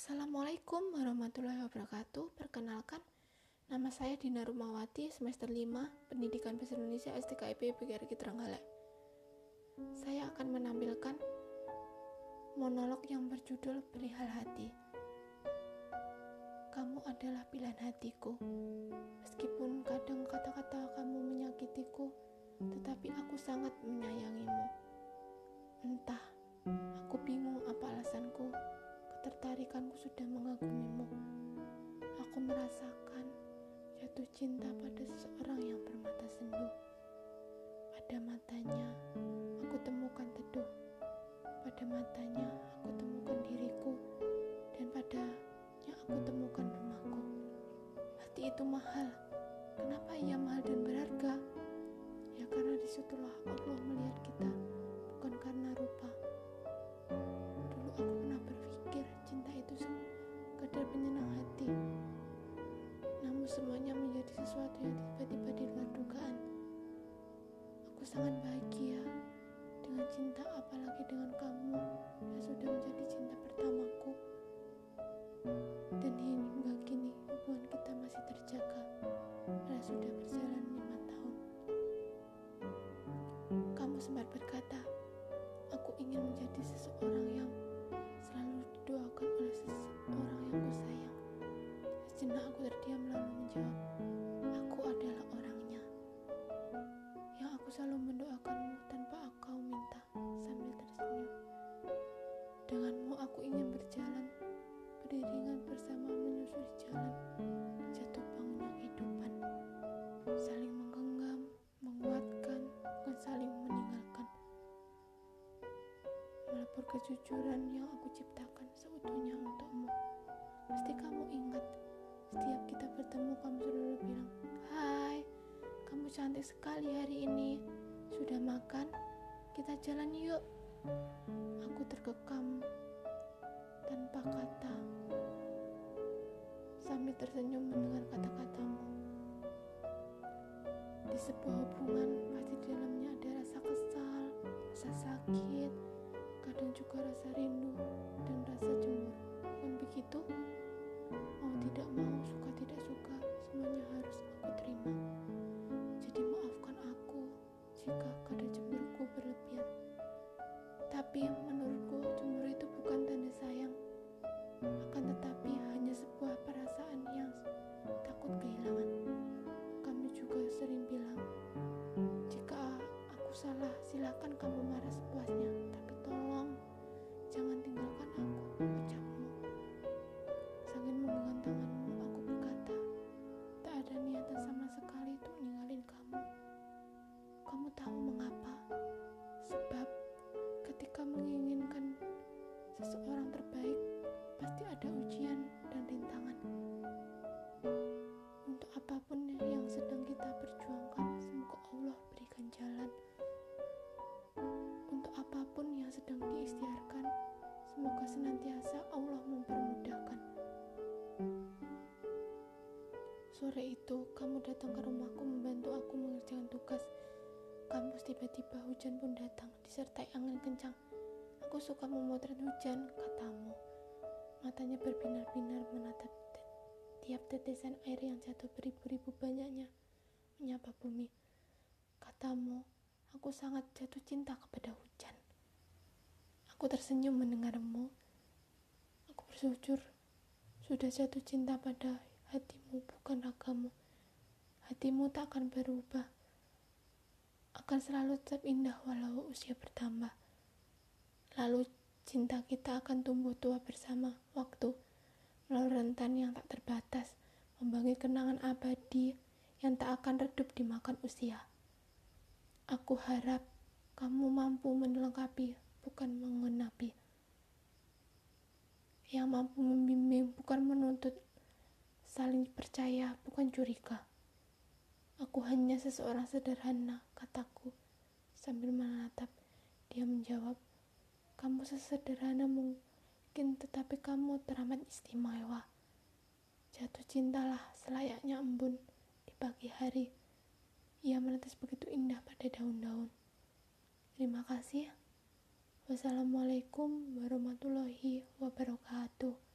Assalamualaikum warahmatullahi wabarakatuh. Perkenalkan, nama saya Dina Rumawati, semester 5, Pendidikan Bahasa Indonesia STKIP PGRI Trenggalek. Saya akan menampilkan monolog yang berjudul Perihal Hati. Kamu adalah pilihan hatiku. Meskipun kadang kata-kata kamu menyakitiku, tetapi aku sangat menyayangimu. Entah, ketertarikanku sudah mengagumimu. Aku merasakan jatuh cinta pada seseorang yang bermata sendu. Pada matanya, aku temukan teduh. Pada matanya, aku temukan diriku. Dan padanya, aku temukan rumahku. Hati itu mahal. Kenapa ia mahal dan berharga? Ya karena di situlah Allah melihat kita, bukan karena rupa. Aku sangat bahagia dengan cinta apalagi dengan kamu yang sudah menjadi cinta kejujuran yang aku ciptakan seutuhnya untukmu. Pasti kamu ingat setiap kita bertemu, kamu selalu bilang, Hai, kamu cantik sekali hari ini. Sudah makan? Kita jalan yuk. Aku terkekam tanpa kata. Sambil tersenyum mendengar kata-katamu. Di sebuah hubungan, pasti di dalamnya ada rasa kesal, rasa sakit, juga rasa rindu dan rasa cemburu. Bukan begitu? Mau tidak mau, suka tidak suka, semuanya harus aku terima. Jadi maafkan aku jika kadang cemburuku berlebihan. Tapi menurutku cemburu itu bukan tanda sayang. Akan tetapi hanya sebuah perasaan yang takut kehilangan. Kamu juga sering bilang, jika aku salah, silakan kamu marah sepuasnya. Tapi tolong, Sore itu, kamu datang ke rumahku membantu aku mengerjakan tugas. Kampus tiba-tiba hujan pun datang, disertai angin kencang. Aku suka memotret hujan, katamu. Matanya berbinar-binar menatap tiap tetesan air yang jatuh beribu-ribu banyaknya, menyapa bumi. Katamu, aku sangat jatuh cinta kepada hujan. Aku tersenyum mendengarmu. Aku bersujud, sudah jatuh cinta pada hatimu bukan ragamu. Hatimu tak akan berubah. Akan selalu tetap indah walau usia bertambah. Lalu cinta kita akan tumbuh tua bersama waktu melalui rentan yang tak terbatas, membangkit kenangan abadi yang tak akan redup dimakan usia. Aku harap kamu mampu melengkapi, bukan mengenapi. Yang mampu saling percaya, bukan curiga. Aku hanya seseorang sederhana, kataku, sambil menatap. Dia menjawab, kamu sesederhana mungkin, tetapi kamu teramat istimewa. Jatuh cintalah selayaknya embun di pagi hari. Ia menetes begitu indah pada daun-daun. Terima kasih. Wassalamualaikum warahmatullahi wabarakatuh.